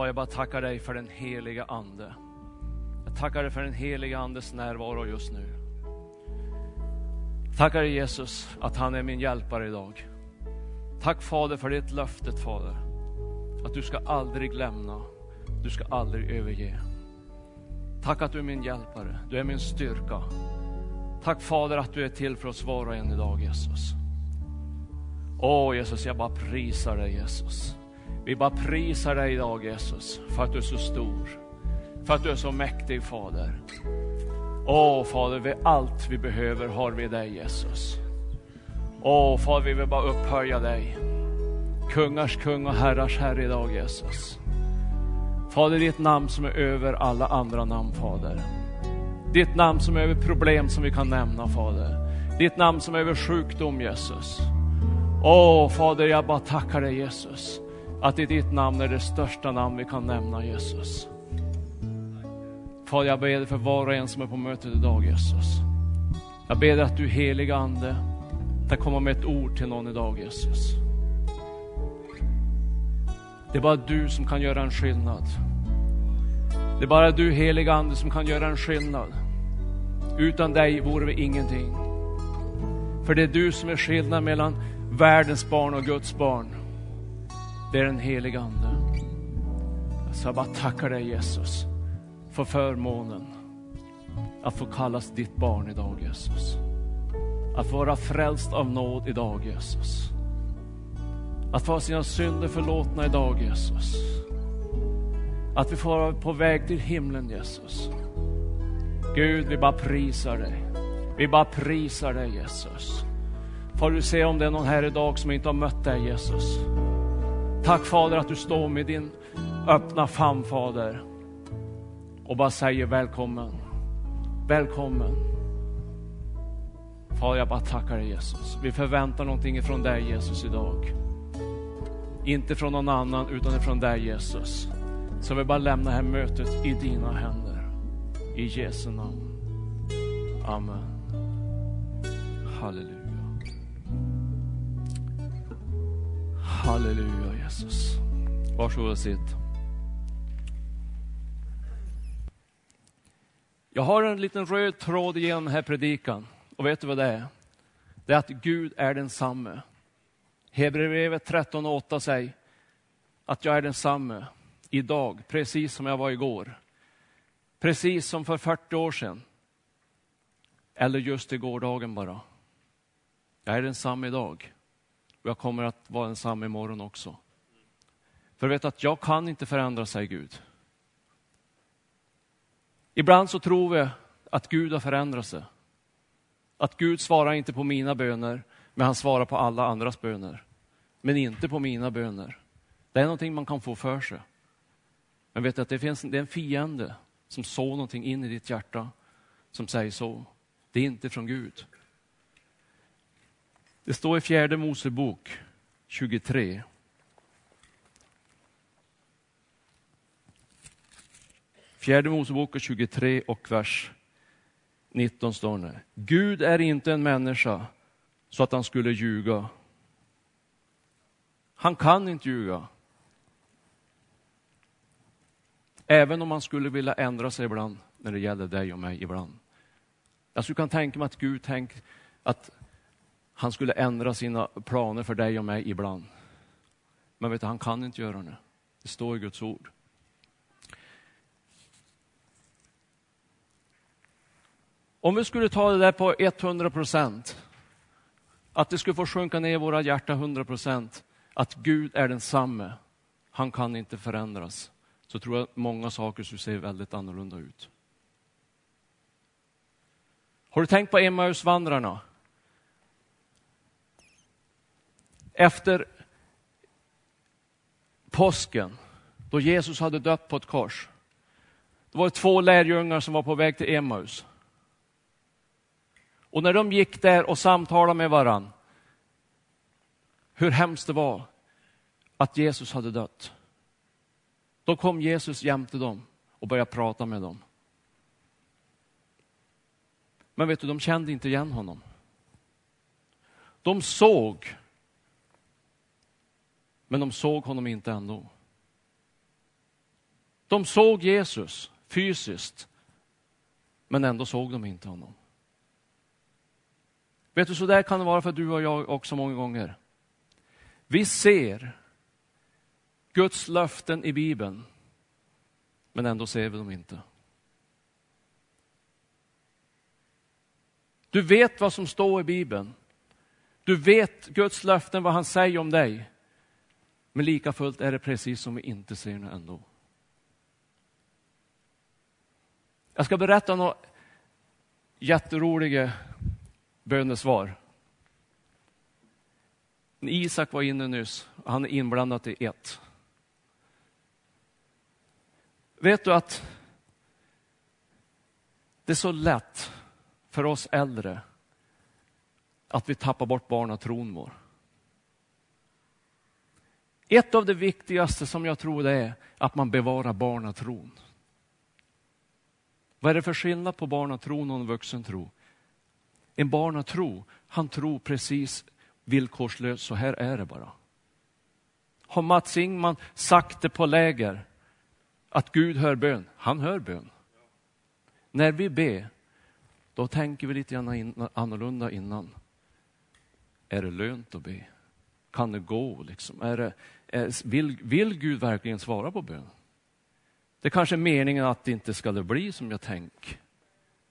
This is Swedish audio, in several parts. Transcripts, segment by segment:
Far, jag bara tackar dig för den heliga Ande. Jag tackar dig för den heliga Andes närvaro just nu. Tackar dig Jesus att han är min hjälpare idag. Tack Fader för ditt löftet Fader. Att du ska aldrig lämna, du ska aldrig överge. Tack att du är min hjälpare, du är min styrka. Tack Fader att du är till för oss var och en idag Jesus. Åh Jesus, jag bara prisar dig Jesus. Vi bara prisar dig idag Jesus, för att du är så stor. För att du är så mäktig Fader. Åh Fader, vi, allt vi behöver har vi dig Jesus. Åh Fader, vi vill bara upphöja dig. Kungars kung och herrars herre idag Jesus. Fader, ditt namn som är över alla andra namn Fader. Ditt namn som är över problem som vi kan nämna Fader. Ditt namn som är över sjukdom Jesus. Åh Fader, jag bara tackar dig Jesus. Att i ditt namn är det största namn vi kan nämna Jesus. Fader, jag ber dig för var och en som är på mötet idag Jesus. Jag ber dig att du heliga Ande, ska komma med ett ord till någon idag Jesus. Det är bara du som kan göra en skillnad. Det är bara du heliga Ande som kan göra en skillnad. Utan dig vore vi ingenting. För det är du som är skillnad mellan världens barn och Guds barn. Det är den heliga Ande. Så jag bara tackar dig Jesus för förmånen att få kallas ditt barn idag Jesus. Att vara frälst av nåd idag Jesus. Att få sina synder förlåtna idag Jesus. Att vi får vara på väg till himlen Jesus. Gud, vi bara prisar dig. Vi bara prisar dig Jesus. Får du se om det är någon här idag som inte har mött dig Jesus. Tack Fader att du står med din öppna famn Fader. Och bara säger välkommen. Välkommen. Fader jag bara tackar dig Jesus. Vi förväntar någonting ifrån dig Jesus idag. Inte från någon annan utan ifrån dig Jesus. Så vi bara lämnar det här mötet i dina händer. I Jesu namn. Amen. Halleluja. Halleluja Jesus. Varsågod och sitt. Jag har en liten röd tråd genom den här predikan. Och vet du vad det är? Det är att Gud är densamme. Hebreerbrevet 13.8 säger att jag är densamme idag, precis som jag var igår. Precis som för 40 år sedan. Eller just i gårdagen bara. Jag är densamme idag. Och jag kommer att vara densamma imorgon också. För jag vet att jag kan inte förändra, säger Gud. Ibland så tror vi att Gud har förändrat sig. Att Gud svarar inte på mina böner, men han svarar på alla andras böner. Men inte på mina böner. Det är någonting man kan få för sig. Men vet att det finns det är en fiende som sår någonting in i ditt hjärta som säger så. Det är inte från Gud. Det står i fjärde Mosebok 23. Fjärde Mosebok 23 och vers 19 står det. Gud är inte en människa så att han skulle ljuga. Han kan inte ljuga. Även om han skulle vilja ändra sig ibland när det gäller dig och mig ibland. Alltså, Jag skulle kunna tänka mig att Gud tänkt att han skulle ändra sina planer för dig och mig ibland. Men vet du, han kan inte göra det. Det står i Guds ord. Om vi skulle ta det där på 100 procent, att det skulle få sjunka ner i våra hjärtan 100 procent, att Gud är densamme, han kan inte förändras, så tror jag att många saker skulle se väldigt annorlunda ut. Har du tänkt på Emmausvandrarna? Efter påsken, då Jesus hade dött på ett kors, det var det två lärjungar som var på väg till Emmaus. Och när de gick där och samtalade med varann, hur hemskt det var att Jesus hade dött. Då kom Jesus jämte dem och började prata med dem. Men vet du, de kände inte igen honom. De såg, men de såg honom inte ändå. De såg Jesus fysiskt, men ändå såg de inte honom. Vet du, så där kan det vara för du och jag också många gånger. Vi ser Guds löften i Bibeln, men ändå ser vi dem inte. Du vet vad som står i Bibeln. Du vet Guds löften, vad han säger om dig. Men lika fullt är det precis som vi inte ser det ändå. Jag ska berätta några jätteroliga bönesvar. Isak var inne nyss, han är inblandad i ett. Vet du att det är så lätt för oss äldre att vi tappar bort barnatron vår. Ett av det viktigaste som jag tror det är att man bevarar barnatron. Vad är det för skillnad på barnatron och en vuxentro? En barnatro, han tror precis villkorslöst, så här är det bara. Har Mats Ingman sagt det på läger, att Gud hör bön? Han hör bön. När vi ber, då tänker vi lite grann annorlunda innan. Är det lönt att be? Kan det gå? Liksom? Är det, Eh, vill, vill Gud verkligen svara på bön? Det kanske är meningen att det inte ska bli som jag tänker.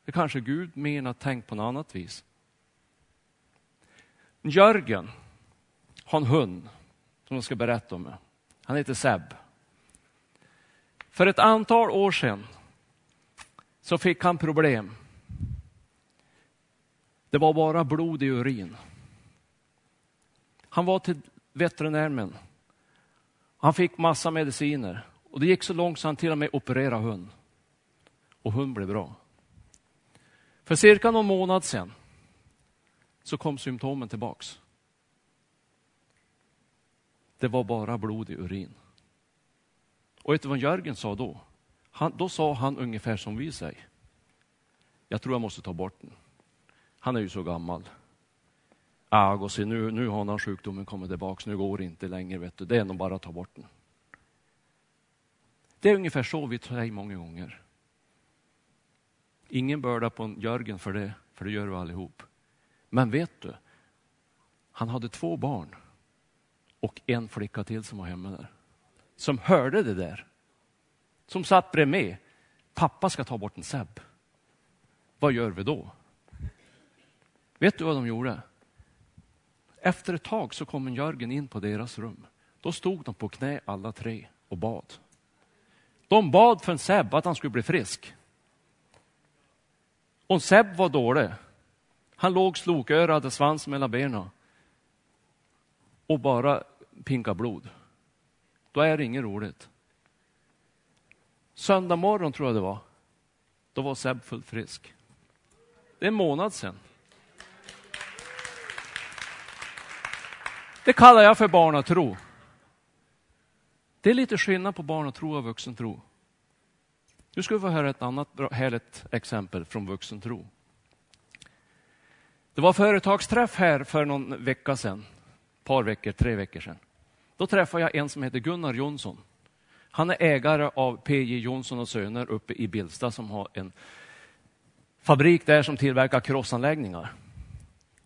Det kanske Gud menar, tänk på något annat vis. Jörgen har en hund som jag ska berätta om. Han heter Seb. För ett antal år sedan så fick han problem. Det var bara blod i urin. Han var till veterinären. Han fick massa mediciner och det gick så långt så han till och med opererade hund. Och hund blev bra. För cirka någon månad sedan så kom symptomen tillbaks. Det var bara blod i urin. Och vet du vad Jörgen sa då? Han, då sa han ungefär som vi säger. Jag tror jag måste ta bort den. Han är ju så gammal. Ah, och se, nu, nu har den sjukdomen kommit tillbaka. nu går det inte längre. Vet du. Det är nog bara att ta bort den. Det är ungefär så vi säger många gånger. Ingen börda på Jörgen för det, för det gör vi allihop. Men vet du, han hade två barn och en flicka till som var hemma där. Som hörde det där. Som satt bredvid. Pappa ska ta bort en Seb. Vad gör vi då? Vet du vad de gjorde? Efter ett tag så kom en Jörgen in på deras rum. Då stod de på knä alla tre och bad. De bad för en Seb att han skulle bli frisk. Och Seb var dålig. Han låg slokörad, hade svans mellan benen och bara pinka blod. Då är det inget roligt. Söndag morgon tror jag det var. Då var Seb fullt frisk. Det är en månad sedan. Det kallar jag för barnatro. Det är lite skillnad på barnatro och vuxentro. Nu ska vi få höra ett annat härligt exempel från vuxentro. Det var företagsträff här för någon vecka sedan, par veckor, tre veckor sedan. Då träffade jag en som heter Gunnar Jonsson. Han är ägare av PJ Jonsson och Söner uppe i Bilsta som har en fabrik där som tillverkar krossanläggningar.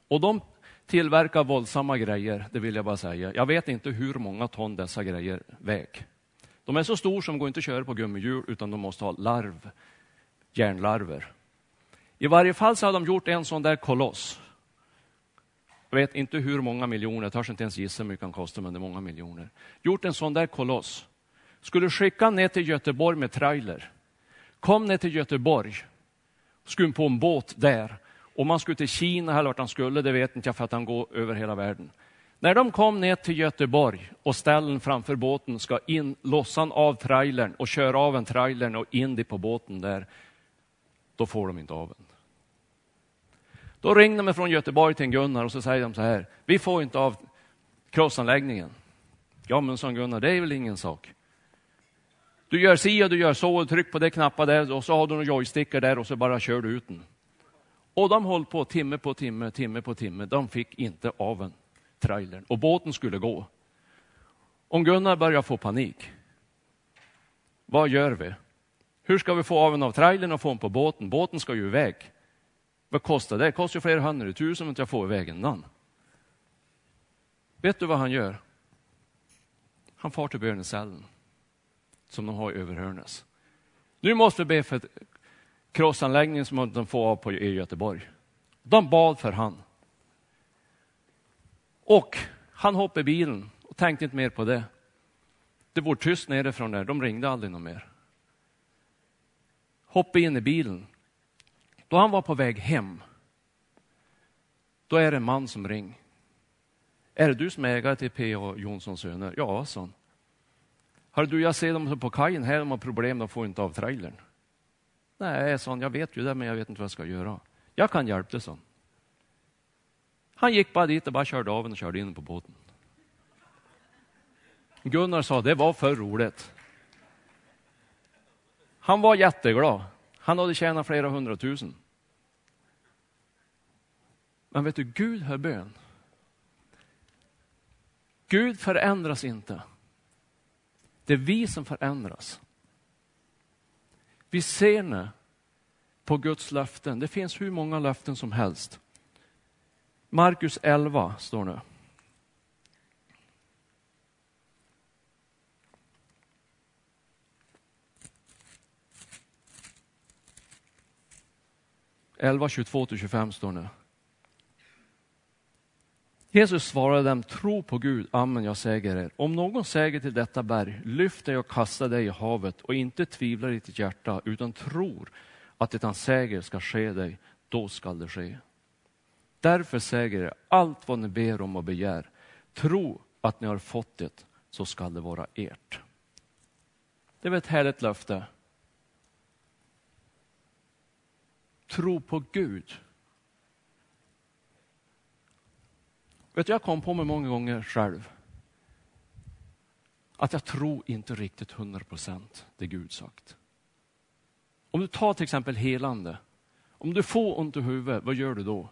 Och de tillverkar våldsamma grejer, det vill jag bara säga. Jag vet inte hur många ton dessa grejer väg. De är så stora som går inte att köra på gummihjul utan de måste ha larv, järnlarver. I varje fall så har de gjort en sån där koloss. Jag vet inte hur många miljoner, jag törs inte ens gissa hur mycket den kostar, men det är många miljoner. Gjort en sån där koloss. Skulle skicka ner till Göteborg med trailer. Kom ner till Göteborg, skum på en båt där. Om han skulle till Kina eller vart han skulle, det vet inte jag för att han går över hela världen. När de kom ner till Göteborg och ställen framför båten ska in, lossan av trailern och köra av en trailern och in det på båten där, då får de inte av den. Då ringde de från Göteborg till Gunnar och så säger de så här, vi får inte av krossanläggningen. Ja men sa Gunnar, det är väl ingen sak. Du gör si och du gör så, och tryck på det knappar där och så har du några joystickar där och så bara kör du ut den. Och de höll på timme på timme, timme på timme. De fick inte av en trailern och båten skulle gå. Om Gunnar börjar få panik, vad gör vi? Hur ska vi få av en av trailern och få den på båten? Båten ska ju iväg. Vad kostar det? Det kostar ju flera hundratusen om inte jag får iväg den. Vet du vad han gör? Han far till bönecellen som de har i Överhörnes. Nu måste vi be för krossanläggningen som de får av på i Göteborg. De bad för han. Och han hoppade i bilen och tänkte inte mer på det. Det var tyst nerifrån där, de ringde aldrig någon mer. Hoppade in i bilen. Då han var på väg hem, då är det en man som ringer. Är det du som är ägare till P.A. Jonssons söner? Ja, sa han. Hör du, jag ser dem på kajen här, de har problem, de får inte av trailern. Nej, sa han, jag vet ju det, men jag vet inte vad jag ska göra. Jag kan hjälpa dig, sa han. Han gick bara dit och bara körde av och körde in på båten. Gunnar sa, det var för roligt. Han var jätteglad. Han hade tjänat flera hundratusen. Men vet du, Gud hör bön. Gud förändras inte. Det är vi som förändras. Vi ser nu på Guds löften. Det finns hur många löften som helst. Markus 11 står nu. Elva, 22 till 25 står nu. Jesus svarade dem, tro på Gud, amen, jag säger er. Om någon säger till detta berg, lyft dig och kasta dig i havet och inte tvivlar i ditt hjärta, utan tror att det han säger ska ske dig, då skall det ske. Därför säger jag, allt vad ni ber om och begär, tro att ni har fått det, så skall det vara ert. Det är ett härligt löfte. Tro på Gud. Vet du, jag kom på mig många gånger själv att jag tror inte riktigt hundra procent det Gud sagt. Om du tar till exempel helande. Om du får ont i huvudet, vad gör du då?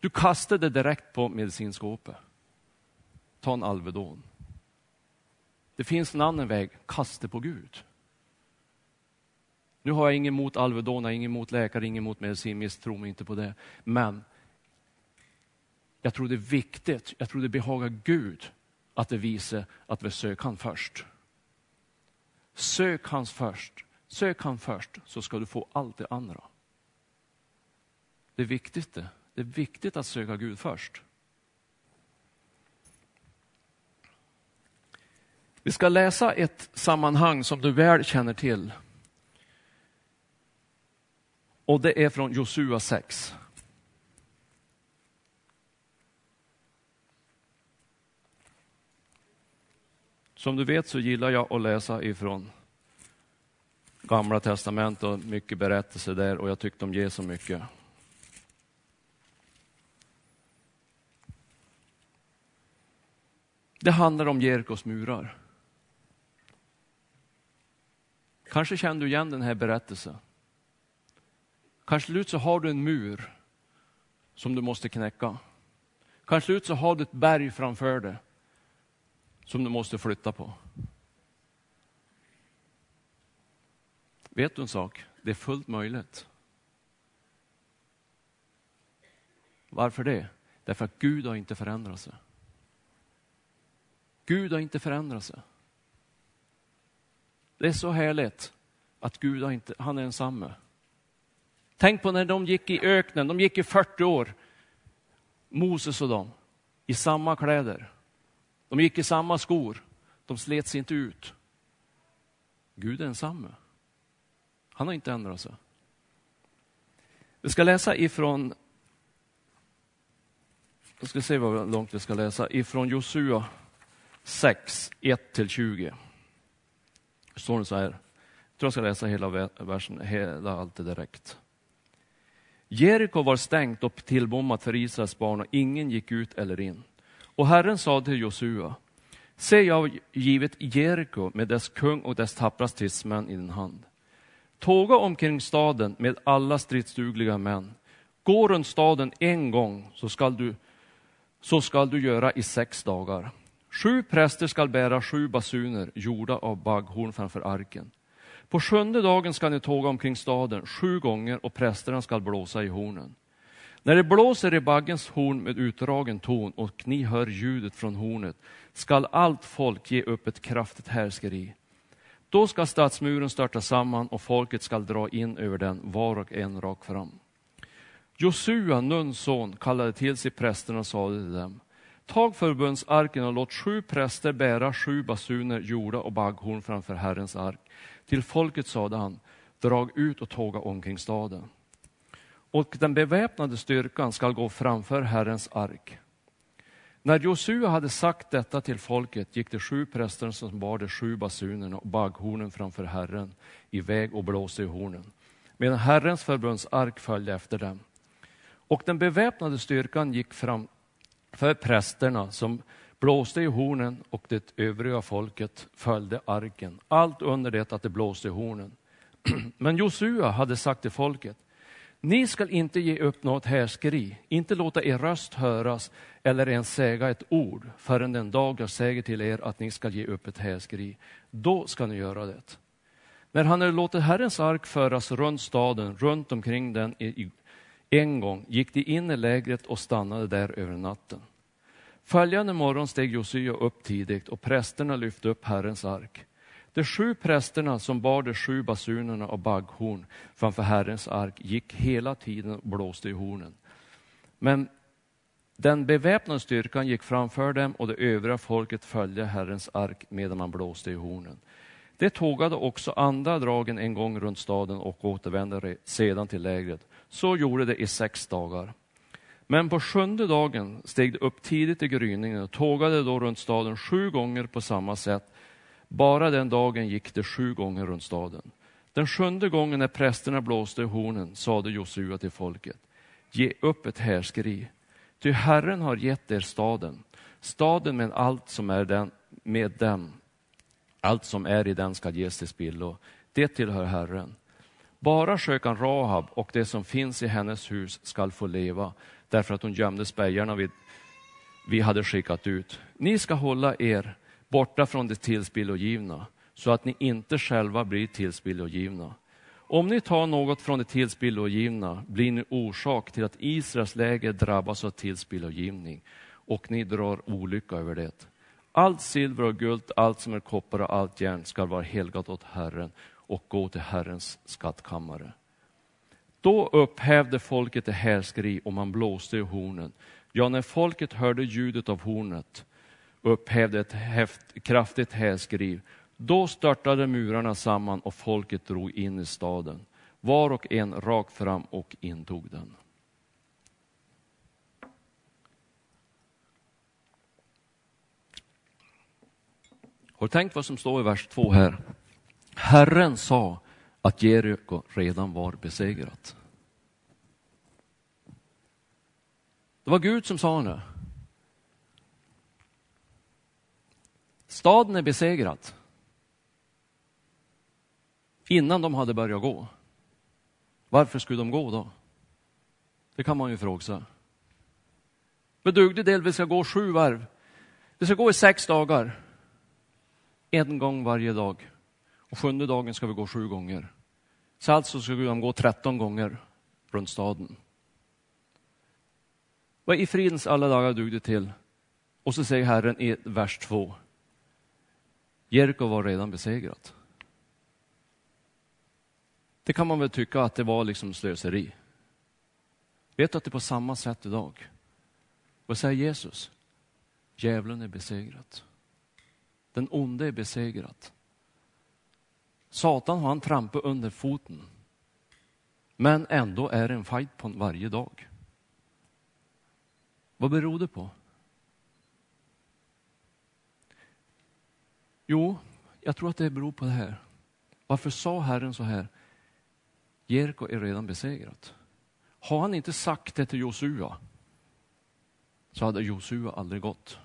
Du kastar det direkt på medicinskåpet. Ta en Alvedon. Det finns en annan väg, kasta på Gud. Nu har jag inget emot Alvedon, inget emot läkare, inget emot medicin, misstro mig inte på det. Men jag tror det är viktigt, jag tror det behagar Gud att det visar att vi söker han först. Sök hans först, sök han först så ska du få allt det andra. Det är viktigt det. Det är viktigt att söka Gud först. Vi ska läsa ett sammanhang som du väl känner till. Och det är från Josua 6. Som du vet så gillar jag att läsa ifrån Gamla testamentet och mycket berättelser där och jag tyckte om Jesus mycket. Det handlar om Jerikos murar. Kanske känner du igen den här berättelsen. Kanske slut så har du en mur som du måste knäcka. Kanske slut så har du ett berg framför dig som du måste flytta på. Vet du en sak? Det är fullt möjligt. Varför det? Därför att Gud har inte förändrat sig. Gud har inte förändrat sig. Det är så härligt att Gud har inte, han är densamme. Tänk på när de gick i öknen, de gick i 40 år, Moses och dem, i samma kläder. De gick i samma skor, de slets inte ut. Gud är densamme. Han har inte ändrat sig. Vi ska läsa ifrån, jag ska se hur långt vi ska läsa, ifrån Josua 6, 1-20. Står det så här, jag tror jag ska läsa hela versen, hela allt direkt. Jeriko var stängt och tillbommat för Israels barn och ingen gick ut eller in. Och Herren sa till Josua, se jag har givit Jeriko med dess kung och dess tappra stridsmän i din hand. Tåga omkring staden med alla stridsdugliga män. Gå runt staden en gång så skall du, så skall du göra i sex dagar. Sju präster skall bära sju basuner gjorda av bagghorn framför arken. På sjunde dagen skall ni tåga omkring staden sju gånger och prästerna skall blåsa i hornen. När det blåser i baggens horn med utdragen ton och ni hör ljudet från hornet skall allt folk ge upp ett kraftigt härskeri. Då ska stadsmuren störta samman och folket skall dra in över den var och en rakt fram. Josua, Nuns son, kallade till sig prästerna och sade till dem Tag förbundsarken och låt sju präster bära sju basuner jorda och bagghorn framför Herrens ark. Till folket sade han, drag ut och tåga omkring staden. Och den beväpnade styrkan skall gå framför Herrens ark. När Josua hade sagt detta till folket gick de sju prästerna som bar de sju basunerna och bagghornen framför Herren iväg och blåste i hornen, medan Herrens förbundsark följde efter dem. Och den beväpnade styrkan gick fram för prästerna som blåste i hornen och det övriga folket följde arken, allt under det att det blåste i hornen. Men Josua hade sagt till folket, ni skall inte ge upp något härskri, inte låta er röst höras eller ens säga ett ord förrän den dag jag säger till er att ni skall ge upp ett härskri. Då ska ni göra det. När han hade låtit Herrens ark föras runt staden, runt omkring den en gång, gick de in i lägret och stannade där över natten. Följande morgon steg Josua upp tidigt och prästerna lyfte upp Herrens ark. De sju prästerna som bar de sju basunerna och bagghorn framför Herrens ark gick hela tiden och blåste i hornen. Men den beväpnade styrkan gick framför dem och det övriga folket följde Herrens ark medan man blåste i hornen. De tågade också andra dragen en gång runt staden och återvände sedan till lägret. Så gjorde de i sex dagar. Men på sjunde dagen steg de upp tidigt i gryningen och tågade då runt staden sju gånger på samma sätt. Bara den dagen gick det sju gånger runt staden. Den sjunde gången när prästerna blåste i hornen sade Josua till folket, ge upp ett härskri, ty Herren har gett er staden, staden med allt som är den, med den, allt som är i den skall ges till spillo, det tillhör Herren. Bara skökan Rahab och det som finns i hennes hus skall få leva, därför att hon gömde spejarna vi, vi hade skickat ut. Ni ska hålla er borta från det tillspillogivna, så att ni inte själva blir tillspillogivna. Om ni tar något från det tillspillogivna blir ni orsak till att Israels läger drabbas av tillspillogivning och ni drar olycka över det. Allt silver och guld, allt som är koppar och allt järn skall vara helgat åt Herren och gå till Herrens skattkammare. Då upphävde folket det härskri och man blåste i hornen. Ja, när folket hörde ljudet av hornet upphävde ett häft, kraftigt häskriv. Då störtade murarna samman och folket drog in i staden, var och en rakt fram och intog den. Har du tänkt vad som står i vers 2 här? Herren sa att Jeriko redan var besegrat. Det var Gud som sa det. Staden är besegrad. Innan de hade börjat gå. Varför skulle de gå då? Det kan man ju fråga sig. Bedugde del, vi ska gå sju varv. Vi ska gå i sex dagar. En gång varje dag. Och sjunde dagen ska vi gå sju gånger. Så alltså ska de gå tretton gånger runt staden. Vad i fridens alla dagar dugde till? Och så säger Herren i vers 2. Jeriko var redan besegrat. Det kan man väl tycka att det var liksom slöseri. Vet du att det är på samma sätt idag? Vad säger Jesus? Djävulen är besegrat. Den onde är besegrat. Satan har han trampat under foten. Men ändå är det en fight på varje dag. Vad beror det på? Jo, jag tror att det beror på det här. Varför sa Herren så här? Jeriko är redan besegrat. Har han inte sagt det till Josua så hade Josua aldrig gått.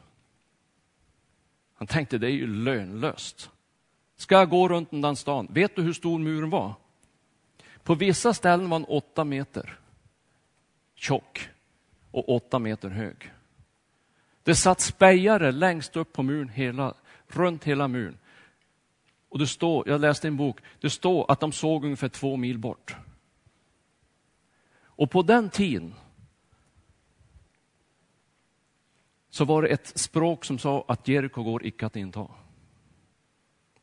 Han tänkte det är ju lönlöst. Ska jag gå runt den stan? Vet du hur stor muren var? På vissa ställen var den åtta meter tjock och åtta meter hög. Det satt spejare längst upp på muren, hela, runt hela muren. Och det står, jag läste en bok, det står att de såg ungefär två mil bort. Och på den tiden så var det ett språk som sa att Jeriko går icke att inta.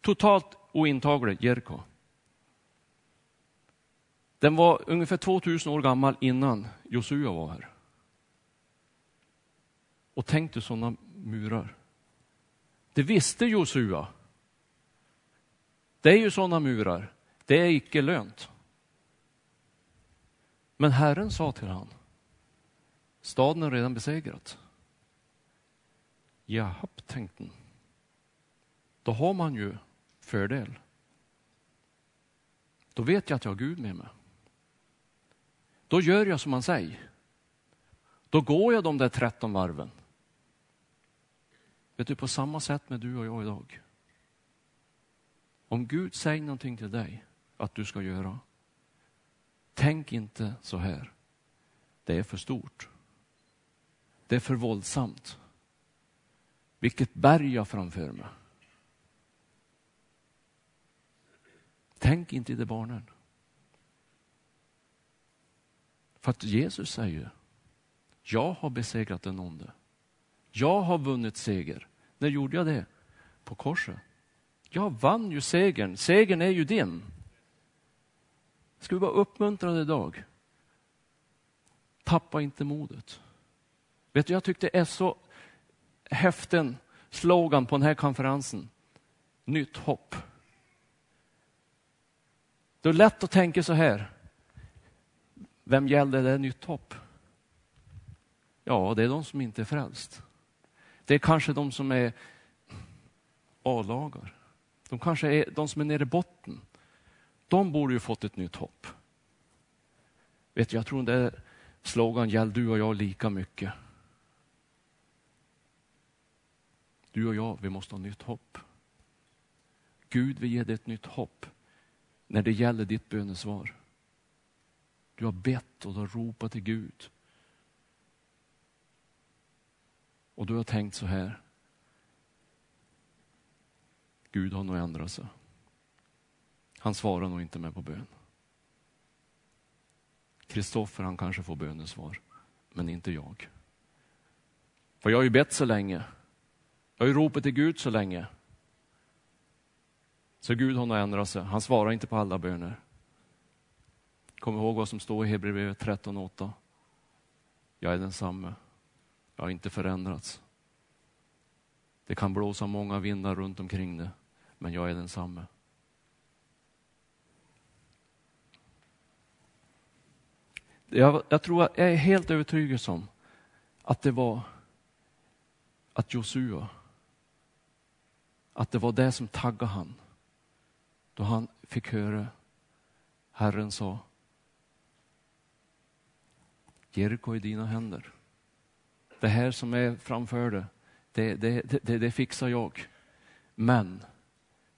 Totalt ointaglig Jeriko. Den var ungefär 2000 år gammal innan Josua var här. Och tänk dig sådana murar. Det visste Josua. Det är ju sådana murar. Det är icke lönt. Men Herren sa till honom, staden är redan besegrat. Jahapp, tänkte han. Då har man ju fördel. Då vet jag att jag har Gud med mig. Då gör jag som han säger. Då går jag de där 13 varven. Vet du, på samma sätt med du och jag idag. Om Gud säger någonting till dig att du ska göra, tänk inte så här. Det är för stort. Det är för våldsamt. Vilket berg jag framför mig. Tänk inte i det barnen. För att Jesus säger, jag har besegrat den onde. Jag har vunnit seger. När gjorde jag det? På korset. Jag vann ju segern. Segern är ju din. Ska vi vara uppmuntrade idag? Tappa inte modet. Vet du, jag tyckte det är så häften slogan på den här konferensen. Nytt hopp. Det är lätt att tänka så här. Vem gäller det nytt hopp? Ja, det är de som inte är frälst. Det är kanske de som är A-lagar. De kanske är de som är nere i botten. De borde ju fått ett nytt hopp. Vet du, jag tror den där slogan gäller du och jag lika mycket. Du och jag, vi måste ha nytt hopp. Gud vill ge dig ett nytt hopp när det gäller ditt bönesvar. Du har bett och du har ropat till Gud. Och du har tänkt så här. Gud har nog ändrat sig. Han svarar nog inte med på bön. Kristoffer han kanske får bönesvar, men inte jag. För jag har ju bett så länge. Jag har ju ropat till Gud så länge. Så Gud har nog ändrat sig. Han svarar inte på alla böner. Kom ihåg vad som står i Hebreerbrevet 13.8. Jag är densamme. Jag har inte förändrats. Det kan blåsa många vindar runt omkring det, men jag är densamme. Jag, jag tror, jag är helt övertygad om att det var att Josua, att det var det som taggade han. Då han fick höra Herren sa, Jeriko i dina händer. Det här som är framför dig, det, det, det, det fixar jag. Men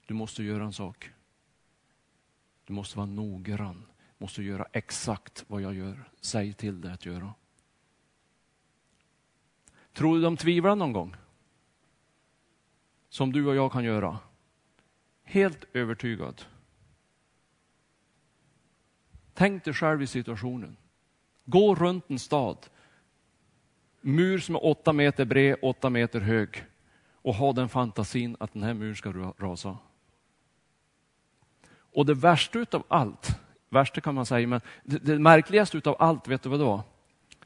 du måste göra en sak. Du måste vara noggrann, Du måste göra exakt vad jag gör. Säg till dig att göra. Tror du de tvivlar någon gång? Som du och jag kan göra. Helt övertygad. Tänk dig själv i situationen. Gå runt en stad. Mur som är åtta meter bred, åtta meter hög. Och ha den fantasin att den här muren ska rasa. Och det värsta utav allt, värsta kan man säga, men det, det märkligaste utav allt, vet du vad det var?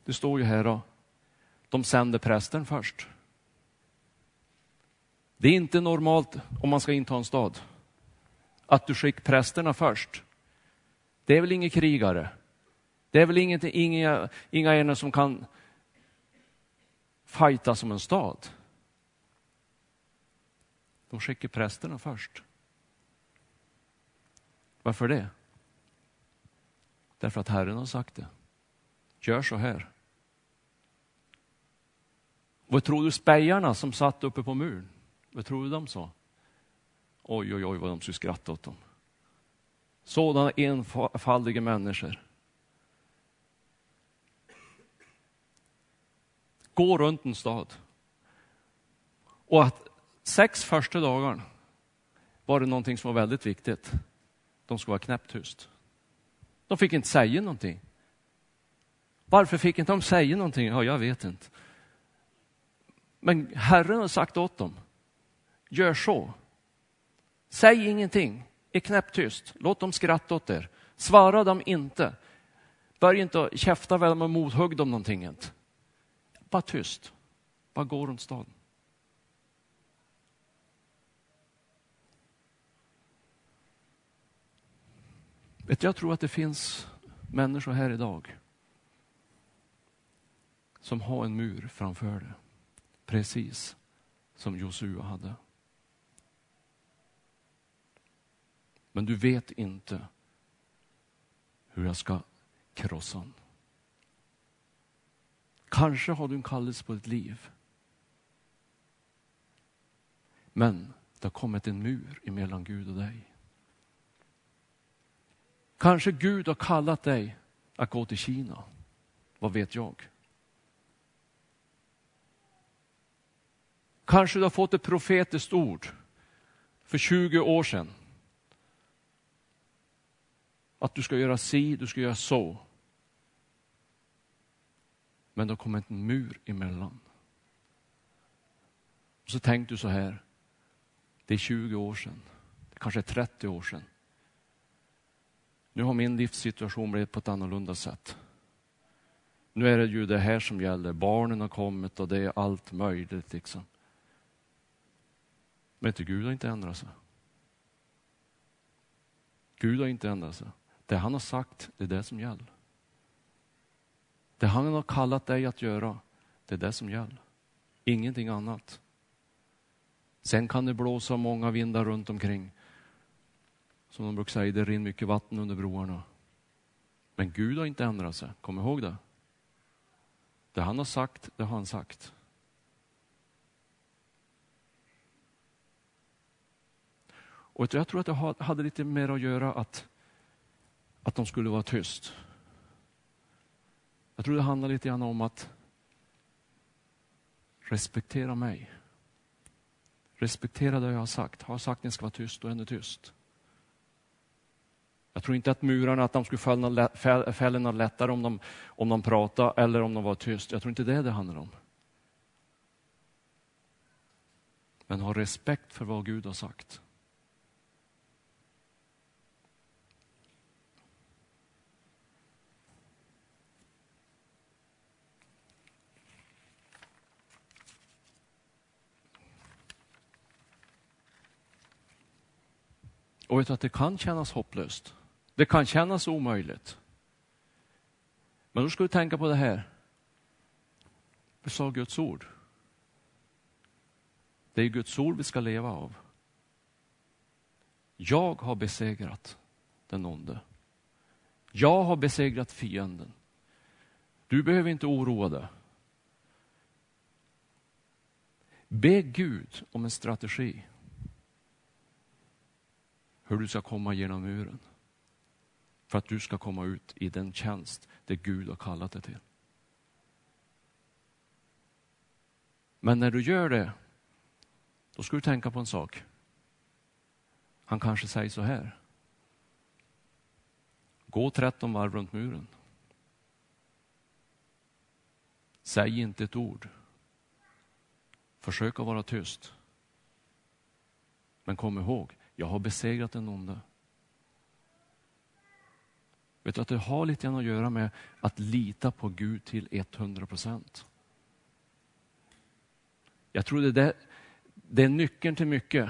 Det står ju här då, de sänder prästen först. Det är inte normalt om man ska inta en stad, att du skickar prästerna först. Det är väl ingen krigare? Det är väl inget, inga, inga ena som kan fighta som en stad? De skickar prästerna först. Varför det? Därför att Herren har sagt det. Gör så här. Vad tror du spejarna som satt uppe på muren, vad tror du de sa? Oj, oj, oj vad de skulle skratta åt dem. Sådana enfaldiga människor. Gå runt en stad. Och att sex första dagarna var det någonting som var väldigt viktigt. De skulle vara knäpptyst. De fick inte säga någonting. Varför fick inte de säga någonting? Ja, jag vet inte. Men Herren har sagt åt dem, gör så. Säg ingenting, är knäpptyst, låt dem skratta åt er. Svara dem inte. Börja inte käfta med dem och mothugg dem någonting. Inte. Bara tyst, bara gå runt staden. Vet, jag tror att det finns människor här idag som har en mur framför det. Precis som Josua hade. Men du vet inte hur jag ska krossa den. Kanske har du en kallelse på ditt liv. Men det har kommit en mur emellan Gud och dig. Kanske Gud har kallat dig att gå till Kina. Vad vet jag? Kanske du har fått ett profetiskt ord för 20 år sedan. Att du ska göra si, du ska göra så. Men det har kommit en mur emellan. Och så tänkte du så här, det är 20 år sedan, det kanske är 30 år sedan. Nu har min livssituation blivit på ett annorlunda sätt. Nu är det ju det här som gäller, barnen har kommit och det är allt möjligt. liksom. Men inte Gud har inte ändrat sig. Gud har inte ändrat sig. Det han har sagt, det är det som gäller. Det han har kallat dig att göra, det är det som gäller. Ingenting annat. Sen kan det blåsa många vindar runt omkring. Som de brukar säga, det rinner mycket vatten under broarna. Men Gud har inte ändrat sig, kom ihåg det. Det han har sagt, det har han sagt. Och jag tror att det hade lite mer att göra att, att de skulle vara tyst. Jag tror det handlar lite grann om att respektera mig. Respektera det jag har sagt. Har jag sagt att ni ska vara tyst, då är ni tyst. Jag tror inte att murarna att de skulle fälla, något lättare om de, om de pratade eller om de var tyst. Jag tror inte det är det handlar om. Men ha respekt för vad Gud har sagt. Och vet du att det kan kännas hopplöst. Det kan kännas omöjligt. Men då ska du tänka på det här. Det sa Guds ord. Det är Guds ord vi ska leva av. Jag har besegrat den onde. Jag har besegrat fienden. Du behöver inte oroa dig. Be Gud om en strategi hur du ska komma genom muren. För att du ska komma ut i den tjänst det Gud har kallat dig till. Men när du gör det, då ska du tänka på en sak. Han kanske säger så här. Gå 13 varv runt muren. Säg inte ett ord. Försök att vara tyst. Men kom ihåg, jag har besegrat den onde. Vet du att det har lite grann att göra med att lita på Gud till 100 procent. Jag tror det, där, det är nyckeln till mycket.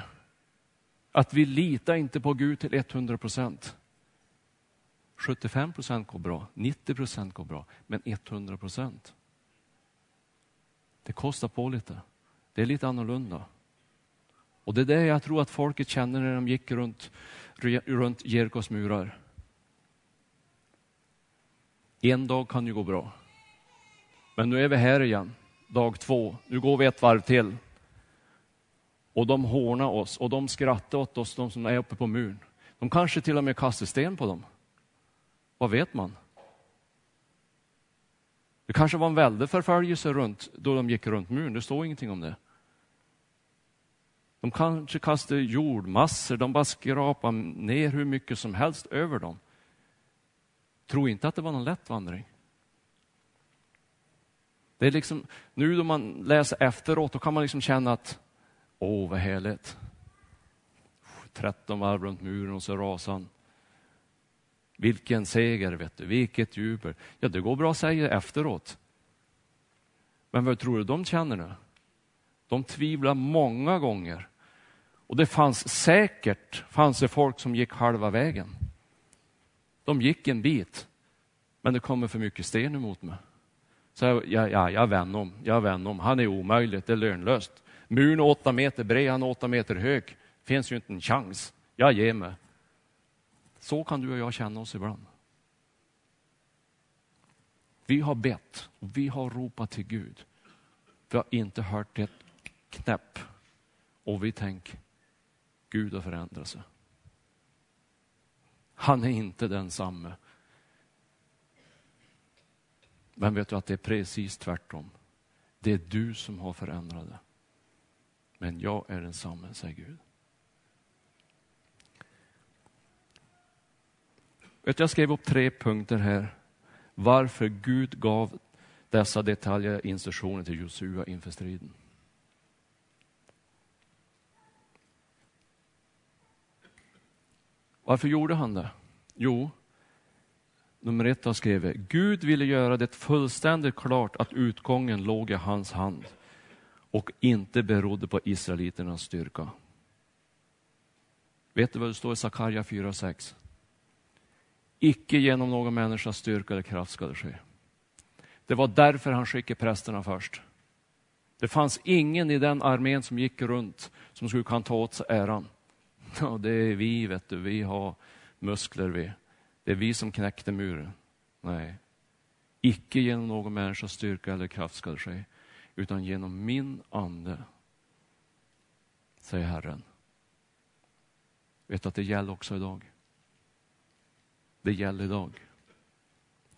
Att vi litar inte på Gud till 100 procent. 75 procent går bra, 90 procent går bra, men 100 procent. Det kostar på lite. Det är lite annorlunda. Och det är det jag tror att folket känner när de gick runt, runt Jerikos murar. En dag kan ju gå bra. Men nu är vi här igen, dag två. Nu går vi ett varv till. Och de hånar oss och de skrattar åt oss, de som är uppe på muren. De kanske till och med kastar sten på dem. Vad vet man? Det kanske var en väldig förföljelse runt, då de gick runt muren, det står ingenting om det. De kanske kastade jordmassor, de bara skrapade ner hur mycket som helst över dem. Tro inte att det var någon lätt vandring. Det är liksom, nu då man läser efteråt, då kan man liksom känna att, åh vad härligt. 13 varv runt muren och så rasade han. Vilken seger, vet du, vilket jubel. Ja, det går bra att säga efteråt. Men vad tror du de känner nu? De tvivlar många gånger. Och det fanns säkert fanns det folk som gick halva vägen. De gick en bit, men det kommer för mycket sten emot mig. Så jag, ja, ja, jag vänder om, jag vänder om. Han är omöjligt, det är lönlöst. Muren är åtta meter bred, han är åtta meter hög. Finns ju inte en chans. Jag ger mig. Så kan du och jag känna oss ibland. Vi har bett och vi har ropat till Gud. Vi har inte hört ett knäpp. Och vi tänker, Gud har förändrat sig. Han är inte densamme. Men vet du att det är precis tvärtom. Det är du som har förändrat det. Men jag är densamme, säger Gud. Vet du, jag skrev upp tre punkter här. Varför Gud gav dessa detaljer instruktioner till Josua inför striden. Varför gjorde han det? Jo, nummer ett har skrivit, Gud ville göra det fullständigt klart att utgången låg i hans hand och inte berodde på israeliternas styrka. Vet du vad det står i Sakarja 4.6? Icke genom någon människas styrka eller kraft ska det ske. Det var därför han skickade prästerna först. Det fanns ingen i den armén som gick runt som skulle kunna ta åt sig äran. Ja, det är vi, vet du, vi har muskler vi. Det är vi som knäckte muren. Nej. Icke genom någon människas styrka eller kraft ska det ske, utan genom min ande, säger Herren. Vet att det gäller också idag. Det gäller idag.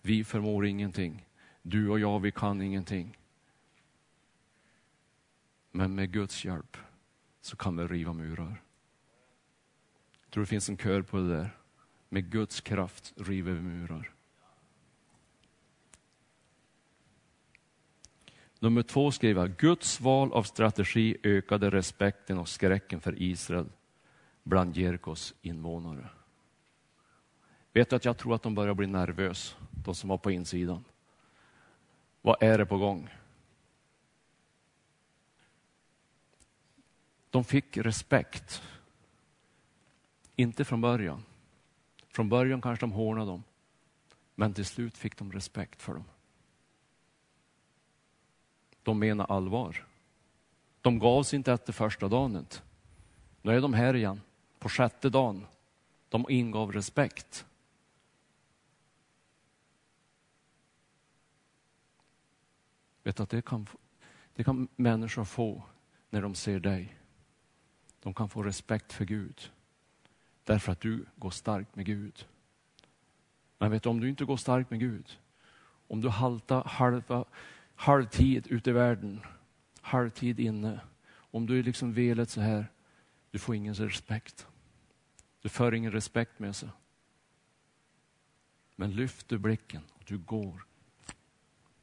Vi förmår ingenting. Du och jag, vi kan ingenting. Men med Guds hjälp så kan vi riva murar. Jag tror det finns en kör på det där. Med Guds kraft river vi murar. Nummer två skriver jag, Guds val av strategi ökade respekten och skräcken för Israel bland Jerikos invånare. Vet du att jag tror att de börjar bli nervösa, de som var på insidan. Vad är det på gång? De fick respekt inte från början. Från början kanske de hånade dem. Men till slut fick de respekt för dem. De menar allvar. De gav sig inte efter första dagen. Nu är de här igen, på sjätte dagen. De ingav respekt. Vet att det kan, det kan människor få när de ser dig. De kan få respekt för Gud. Därför att du går starkt med Gud. Men vet du, om du inte går starkt med Gud, om du haltar halva, halvtid ute i världen, halvtid inne, om du är liksom velet så här, du får ingen respekt. Du för ingen respekt med sig. Men lyft du blicken och du går.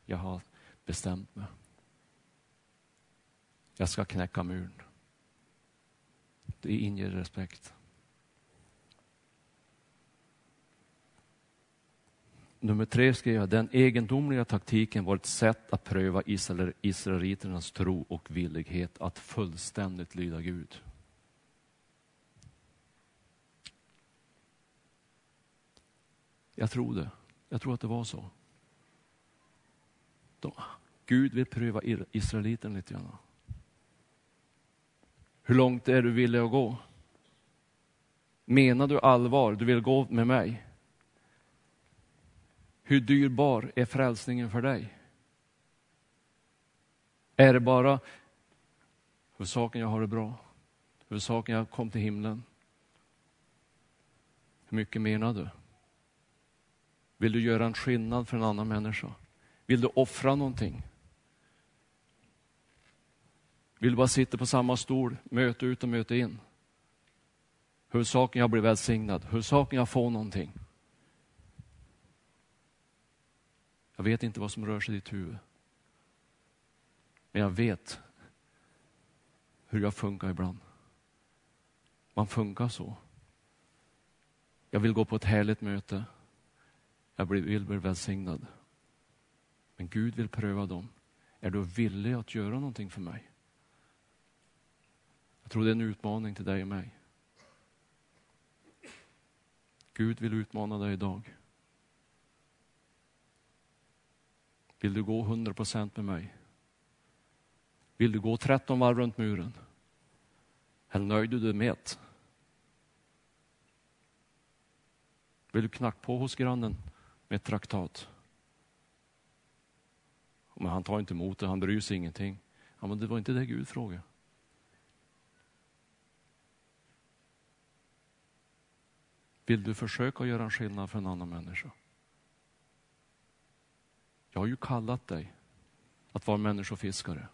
Jag har bestämt mig. Jag ska knäcka muren. Det inger respekt. Nummer tre skrev jag, den egendomliga taktiken var ett sätt att pröva israeliternas tro och villighet att fullständigt lyda Gud. Jag tror det. Jag tror att det var så. De, Gud vill pröva israeliterna lite grann. Hur långt är du villig att gå? Menar du allvar? Du vill gå med mig? Hur dyrbar är frälsningen för dig? Är det bara huvudsaken jag har det bra? Huvudsaken jag kom till himlen? Hur mycket menar du? Vill du göra en skillnad för en annan människa? Vill du offra någonting? Vill du bara sitta på samma stol, möte ut och möte in? Huvudsaken jag blir välsignad, huvudsaken jag får någonting. Jag vet inte vad som rör sig i ditt huvud. Men jag vet hur jag funkar ibland. Man funkar så. Jag vill gå på ett härligt möte. Jag vill bli välsignad. Men Gud vill pröva dem. Är du villig att göra någonting för mig? Jag tror det är en utmaning till dig och mig. Gud vill utmana dig idag. Vill du gå 100 procent med mig? Vill du gå 13 varv runt muren? Eller nöjde du dig med ett? Vill du knacka på hos grannen med ett traktat? Men han tar inte emot det, han bryr sig ingenting. Ja, men det var inte det Gud frågade. Vill du försöka göra en skillnad för en annan människa? Jag har ju kallat dig att vara människofiskare.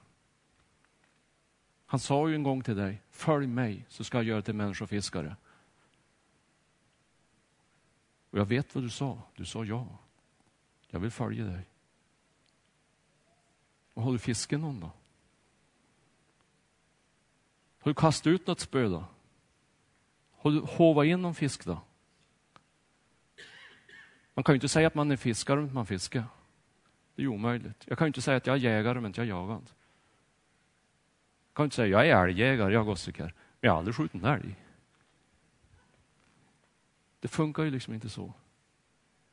Han sa ju en gång till dig, följ mig så ska jag göra dig till människofiskare. Och jag vet vad du sa, du sa ja. Jag vill följa dig. Och har du fiskat någon då? Har du kastat ut något spö då? Har du hovat in någon fisk då? Man kan ju inte säga att man är fiskare om man fiskar. Det är omöjligt. Jag kan inte säga att jag är jägare men inte jag jagar. Jag kan inte säga att jag är älgjägare, jag gossikar. Men jag har aldrig skjutit en älg. Det funkar ju liksom inte så.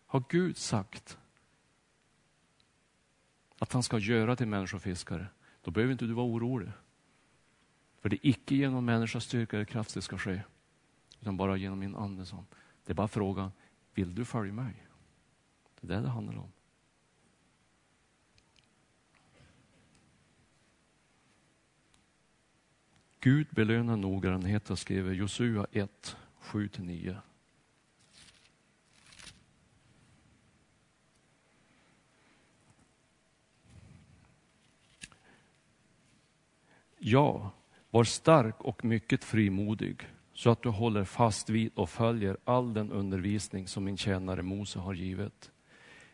Har Gud sagt att han ska göra till människofiskare, då behöver inte du vara orolig. För det är icke genom människas styrka eller kraft det ska ske, utan bara genom min ande. Det är bara frågan, vill du följa mig? Det är det det handlar om. Gud belönar noggrannhet, skriver Josua 1, 7-9. Ja, var stark och mycket frimodig så att du håller fast vid och följer all den undervisning som min tjänare Mose har givit.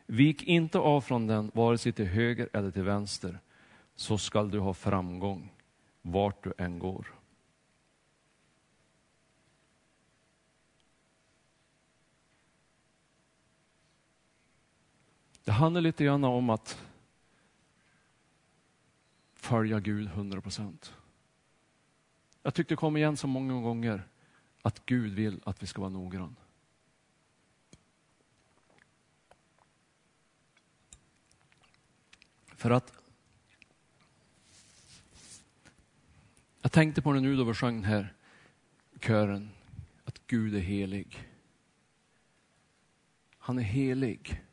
Vik inte av från den, vare sig till höger eller till vänster, så skall du ha framgång vart du än går. Det handlar lite grann om att följa Gud 100 procent. Jag tyckte det kom igen så många gånger att Gud vill att vi ska vara noggrann. För att jag tänkte på det nu då vi sjöng den här kören, att Gud är helig. Han är helig.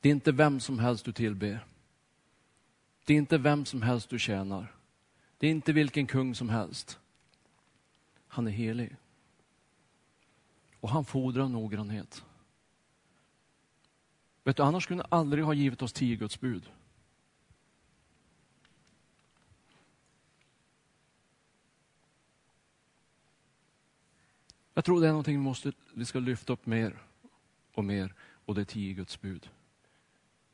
Det är inte vem som helst du tillber. Det är inte vem som helst du tjänar. Det är inte vilken kung som helst. Han är helig. Och han fordrar noggrannhet. Vet du, annars skulle han aldrig ha givit oss tio Guds bud. Jag tror det är någonting vi, måste, vi ska lyfta upp mer och mer och det är tio Guds bud.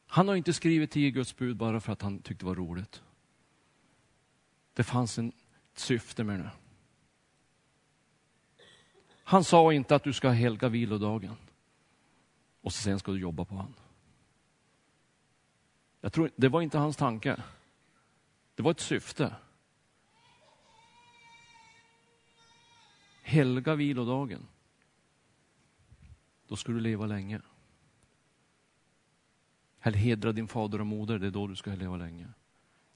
Han har inte skrivit tio Guds bud bara för att han tyckte det var roligt. Det fanns en syfte med det. Han sa inte att du ska helga vilodagen och sen ska du jobba på han. Jag tror, det var inte hans tanke. Det var ett syfte. Helga vilodagen. Då ska du leva länge. Hedra din fader och moder, det är då du ska leva länge.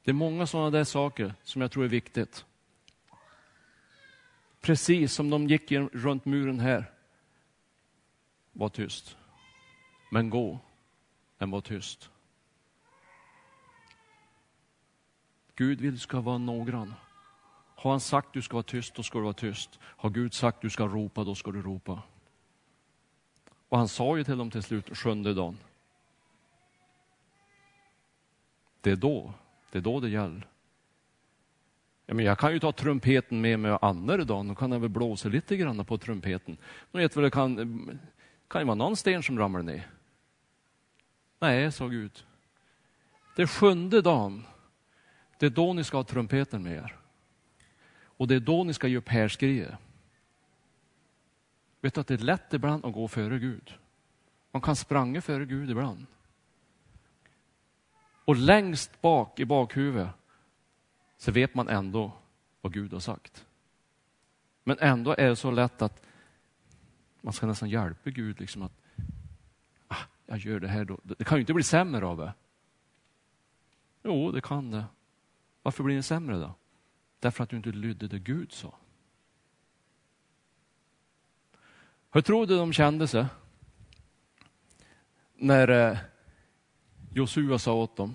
Det är många sådana där saker som jag tror är viktigt. Precis som de gick runt muren här. Var tyst. Men gå, men var tyst. Gud vill ska vara noggrann. Har han sagt du ska vara tyst, då ska du vara tyst. Har Gud sagt du ska ropa, då ska du ropa. Och han sa ju till dem till slut, sjunde dagen. Det är då, det är då det gäller. Ja, men jag kan ju ta trumpeten med mig andra dagen, då kan jag väl blåsa lite grann på trumpeten. Ni vet väl, det kan, kan ju vara någon sten som ramlar ner. Nej, sa Gud. Det är sjunde dagen. Det är då ni ska ha trumpeten med er. Och det är då ni ska ge upp härskriet. Vet du att det är lätt ibland att gå före Gud? Man kan spranga före Gud ibland. Och längst bak i bakhuvudet så vet man ändå vad Gud har sagt. Men ändå är det så lätt att man ska nästan hjälpa Gud liksom att ah, jag gör det här då. Det kan ju inte bli sämre av det. Jo, det kan det. Varför blir det sämre då? Därför att du inte lydde det Gud sa. Hur tror du de kände sig? När eh, Josua sa åt dem.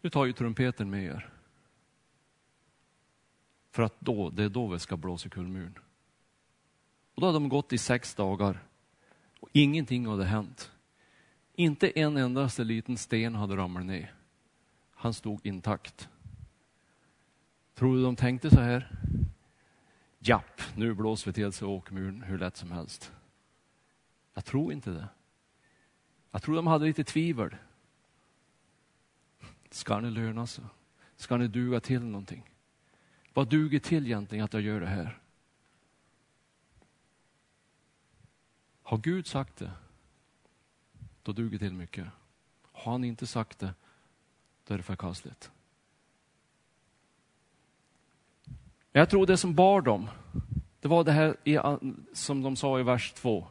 Nu tar ju trumpeten med er. För att då, det är då vi ska blåsa kulmuren. Och då hade de gått i sex dagar och ingenting hade hänt. Inte en endaste liten sten hade ramlat ner. Han stod intakt. Tror du de tänkte så här? Japp, nu blåser vi till sig åkermuren hur lätt som helst. Jag tror inte det. Jag tror de hade lite tvivel. Ska ni löna sig? Ska ni duga till någonting? Vad duger till egentligen att jag gör det här? Har Gud sagt det, då duger det till mycket. Har han inte sagt det, då är det förkastligt. Jag tror det som bar dem, det var det här som de sa i vers 2.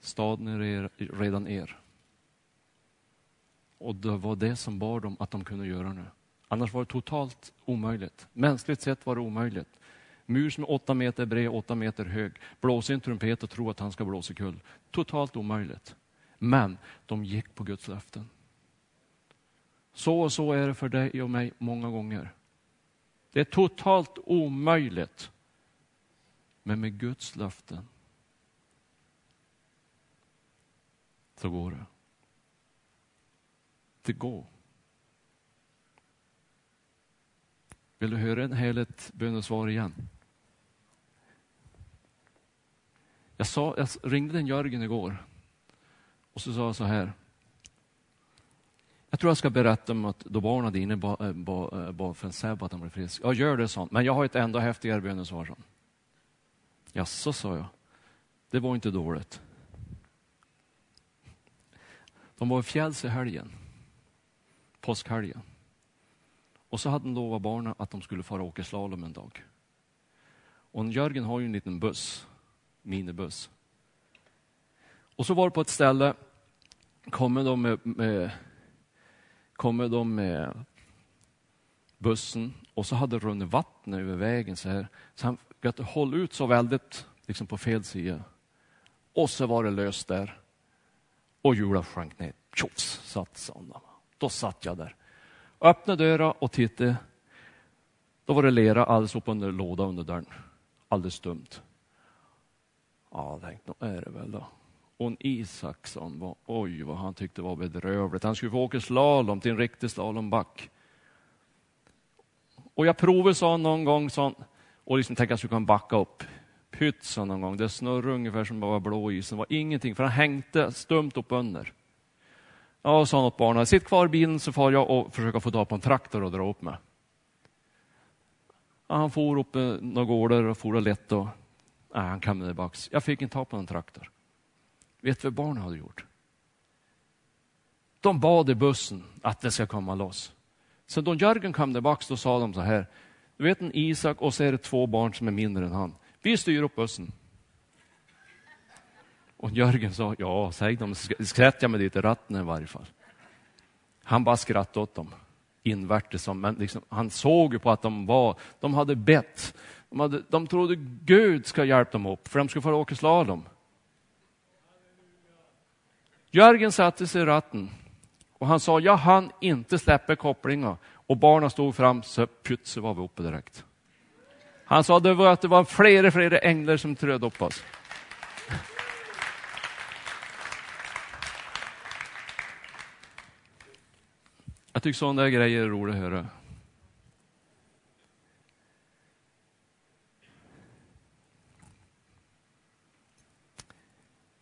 Staden är redan er. Och det var det som bar dem att de kunde göra nu. Annars var det totalt omöjligt. Mänskligt sett var det omöjligt. Mur som är åtta meter bred, åtta meter hög. Blåsa en trumpet och tro att han ska blåsa kull. Totalt omöjligt. Men de gick på Guds löften. Så och så är det för dig och mig många gånger. Det är totalt omöjligt. Men med Guds löften så går det. Det går. Vill du höra en heligt bönesvar igen? Jag, sa, jag ringde den Jörgen igår och så sa jag så här. Jag tror jag ska berätta om att då barnen dina eh, eh, bad, bad, ba, för en Seb att han blev frisk. Ja, gör det sånt. Men jag har ett ännu häftigare bönesvar. Jaså, sa jag. Det var inte dåligt. De var i fjälls i helgen. Påskhelgen. Och så hade han lovat barnen att de skulle fara och åka slalom en dag. Och Jörgen har ju en liten buss, minibuss. Och så var det på ett ställe, kommer de med, med, kommer de med bussen och så hade det runnit vatten över vägen så här. Så han fick hålla ut så väldigt liksom på fel sida. Och så var det löst där. Och hjulet sjönk ner. Tjofs, satt sådana. Då satt jag där. Öppnade dörren och tittade. Då var det lera alldeles upp under låda under dörren. Alldeles dumt. Ja, tänkte, nu är det väl då. Och en Isaksson, var, oj vad han tyckte var bedrövligt. Han skulle få åka slalom till en riktig slalomback. Och jag provade sa någon gång sån, och liksom tänkte att jag skulle kunna backa upp. Pytsa någon gång, det snurrade ungefär som bara blå isen. Det var ingenting, för han hängde stumt upp under. Ja, sa han åt barnen, sitt kvar i bilen så får jag och försöka få tag på en traktor och dra upp med. Ja, han for upp eh, några gårdar och for och lätt och nej, han kom tillbaks. Jag fick inte tag på en traktor. Vet du vad barnen hade gjort? De bad i bussen att det ska komma loss. Så då Jörgen kom tillbaka då sa de så här, du vet en Isak och så är det två barn som är mindre än han. Vi styr upp bussen. Och Jörgen sa, ja, säg dem, skrätt jag med lite ratten i varje fall. Han bara skrattade åt dem invärtes, men liksom, han såg ju på att de var, de hade bett. De, hade, de trodde Gud ska hjälpa dem upp, för de skulle få åka slalom. Jörgen satte sig i ratten och han sa, jag hann inte släppa kopplingen. Och barnen stod fram, så pytt var vi uppe direkt. Han sa det var att det var flera, flera änglar som tröd upp oss. Jag tycker sådana där grejer är roliga att höra.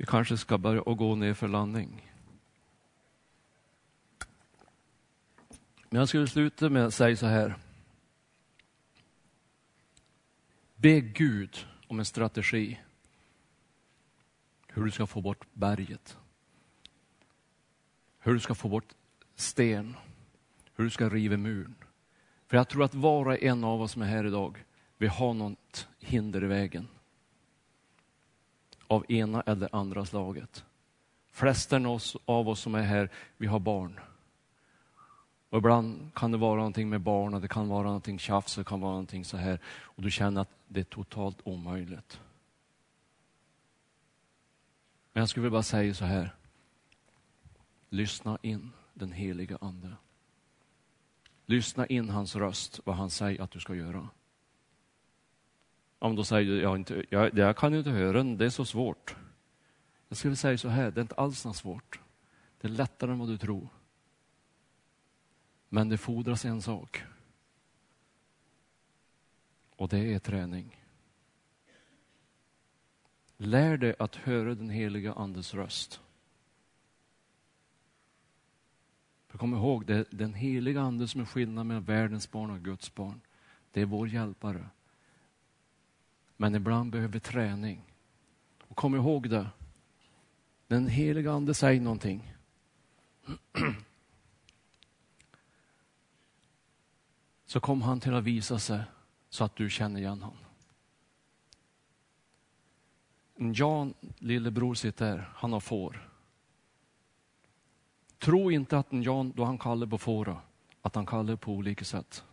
Vi kanske ska börja och gå ner för landning. Men jag skulle sluta med att säga så här. Be Gud om en strategi hur du ska få bort berget. Hur du ska få bort sten. Hur du ska riva muren. För jag tror att var och en av oss som är här idag, vi har något hinder i vägen. Av ena eller andra slaget. Flesten av oss som är här, vi har barn. Och ibland kan det vara någonting med barnen, det kan vara någonting tjafs, det kan vara någonting så här. Och du känner att det är totalt omöjligt. Men jag skulle vilja bara säga så här. Lyssna in den heliga Ande. Lyssna in hans röst, vad han säger att du ska göra. Om då säger du, jag, inte, jag, jag kan ju inte höra det är så svårt. Jag skulle säga så här, det är inte alls så svårt. Det är lättare än vad du tror. Men det fordras en sak. Och det är träning. Lär dig att höra den heliga Andes röst. För kom ihåg, det är den heliga Ande som är skillnaden mellan världens barn och Guds barn. Det är vår hjälpare. Men ibland behöver vi träning. Och kom ihåg det. Den heliga Ande säger någonting. så kom han till att visa sig så att du känner igen honom. Jan, lillebror, sitter där. Han har får. Tro inte att en Jan, då han kallar på fåra, att han kallar på olika sätt.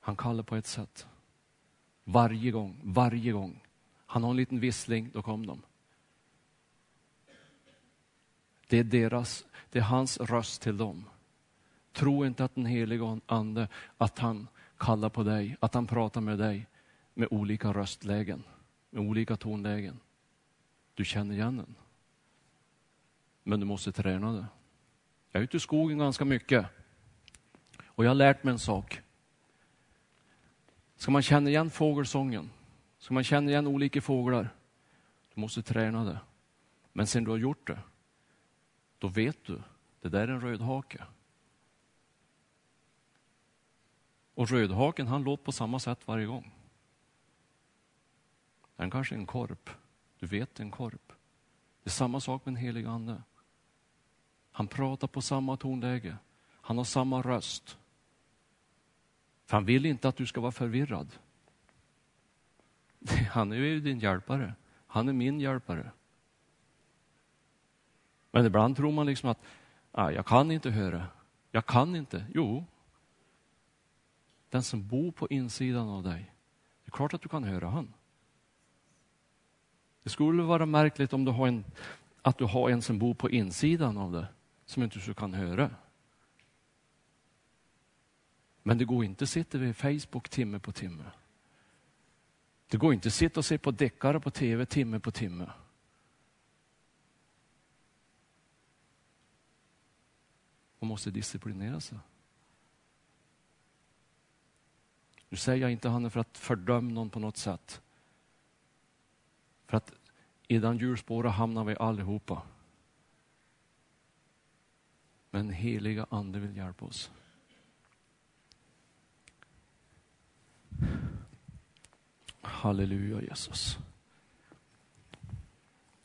Han kallar på ett sätt. Varje gång, varje gång. Han har en liten vissling, då kom de. Det är deras, det är hans röst till dem. Tro inte att den helige Ande, att han kallar på dig, att han pratar med dig med olika röstlägen, med olika tonlägen. Du känner igen den. Men du måste träna det. Jag är ute i skogen ganska mycket. Och jag har lärt mig en sak. Ska man känna igen fågelsången, ska man känna igen olika fåglar, du måste träna det. Men sen du har gjort det, då vet du, det där är en rödhake. Och rödhaken han låter på samma sätt varje gång. Den kanske är en korp. Du vet en korp. Det är samma sak med den helige Ande. Han pratar på samma tonläge. Han har samma röst. För han vill inte att du ska vara förvirrad. Han är ju din hjälpare. Han är min hjälpare. Men ibland tror man liksom att ah, jag kan inte höra. Jag kan inte. Jo. Den som bor på insidan av dig. Det är klart att du kan höra han. Det skulle vara märkligt om du har en, att du har en som bor på insidan av dig som inte så kan höra. Men det går inte att sitta vid Facebook timme på timme. Det går inte att sitta och se på deckare på tv timme på timme. Man måste disciplinera sig. Nu säger jag inte han för att fördöma någon på något sätt. För att i den hjulspåret hamnar vi allihopa. Men heliga ande vill hjälpa oss. Halleluja Jesus.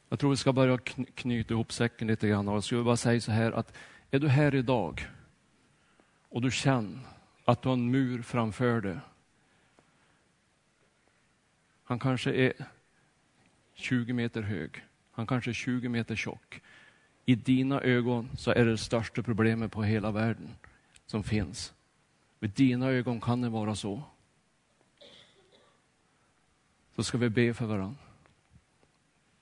Jag tror vi ska börja knyta ihop säcken lite grann. Jag skulle bara säga så här att är du här idag och du känner att du har en mur framför dig. Han kanske är 20 meter hög. Han kanske är 20 meter tjock. I dina ögon så är det det största problemet på hela världen som finns. Med dina ögon kan det vara så. Då ska vi be för varandra.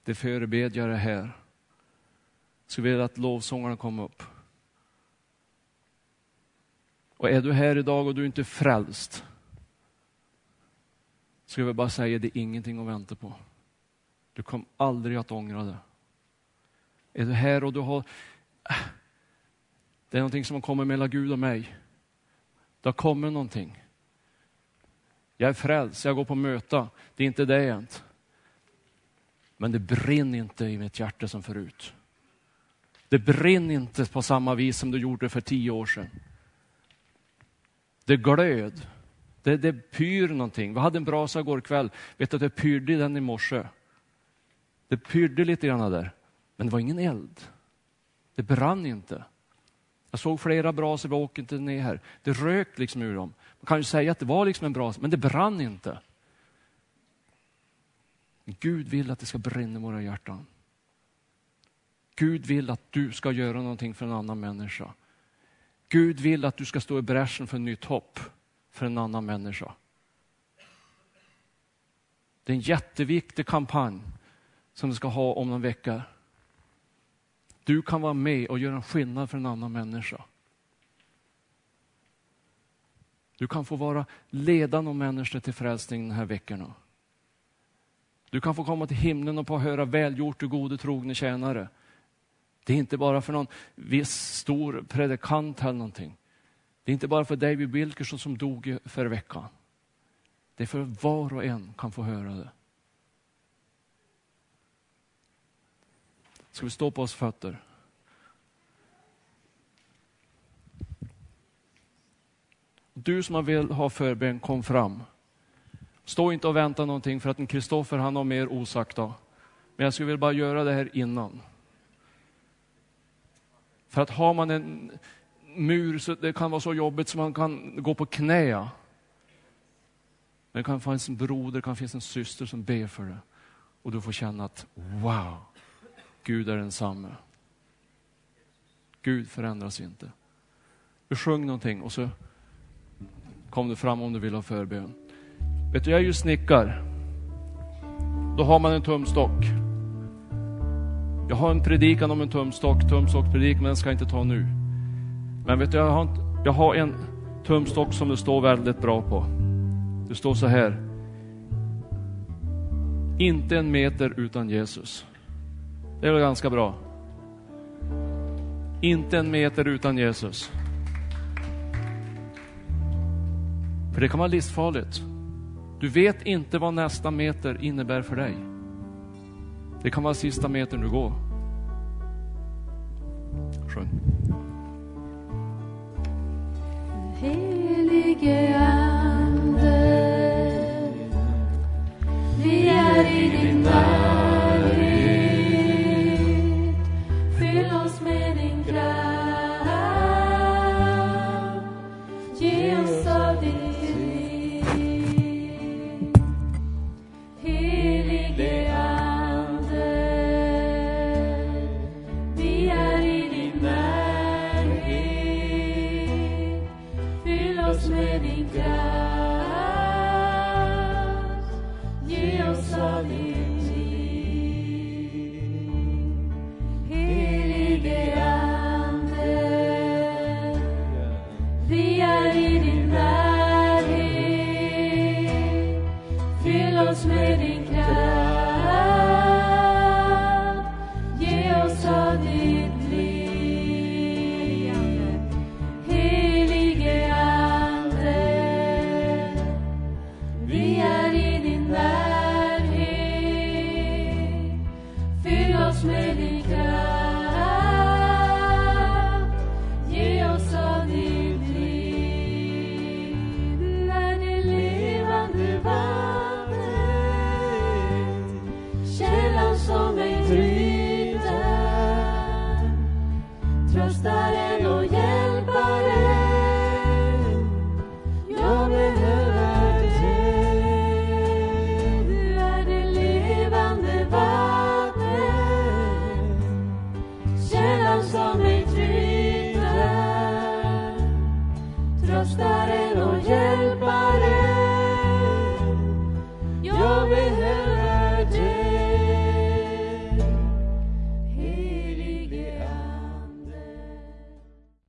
Det förebedjare här. Så vill att lovsångarna kommer upp. Och är du här idag och du är inte frälst. Ska vi bara säga, det är ingenting att vänta på. Du kommer aldrig att ångra det. Är du här och du har... Äh, det är någonting som har kommit mellan Gud och mig. Det har kommit någonting. Jag är frälst, jag går på möta. Det är inte det jämt. Men det brinner inte i mitt hjärta som förut. Det brinner inte på samma vis som det gjorde för tio år sedan. Det glöd. Det, det pyr någonting. Vi hade en brasa igår kväll. Vet du att det pyrde i den i morse? Det pyrde lite grann där. Men det var ingen eld. Det brann inte. Jag såg flera brasor, vi åker inte ner här. Det rök liksom ur dem. Man kan ju säga att det var liksom en brasa, men det brann inte. Gud vill att det ska brinna i våra hjärtan. Gud vill att du ska göra någonting för en annan människa. Gud vill att du ska stå i bräschen för nytt hopp för en annan människa. Det är en jätteviktig kampanj som vi ska ha om någon vecka. Du kan vara med och göra en skillnad för en annan människa. Du kan få vara ledande om människor till frälsning den här veckorna. Du kan få komma till himlen och få höra välgjort du gode trogne tjänare. Det är inte bara för någon viss stor predikant eller någonting. Det är inte bara för David Wilkerson som dog förra veckan. Det är för var och en kan få höra det. Ska vi stå på oss fötter? Du som vill ha förbön, kom fram. Stå inte och vänta någonting för att en Kristoffer han har mer osagt. Men jag skulle vilja bara göra det här innan. För att har man en mur så det kan vara så jobbigt så man kan gå på knä. Men det kan finnas en broder, det kan finnas en syster som ber för det. Och du får känna att wow, Gud är densamme. Gud förändras inte. Vi sjöng någonting och så kom du fram om du vill ha förbön. Vet du, jag är ju snickare. Då har man en tumstock. Jag har en predikan om en tumstock, tumstockpredikan, men den ska jag inte ta nu. Men vet du, jag har, jag har en tumstock som det står väldigt bra på. Det står så här. Inte en meter utan Jesus. Det är väl ganska bra? Inte en meter utan Jesus. För det kan vara livsfarligt. Du vet inte vad nästa meter innebär för dig. Det kan vara sista metern du går. Sjung. Helige Ande, vi är i din närhet. Fyll oss med din kraft.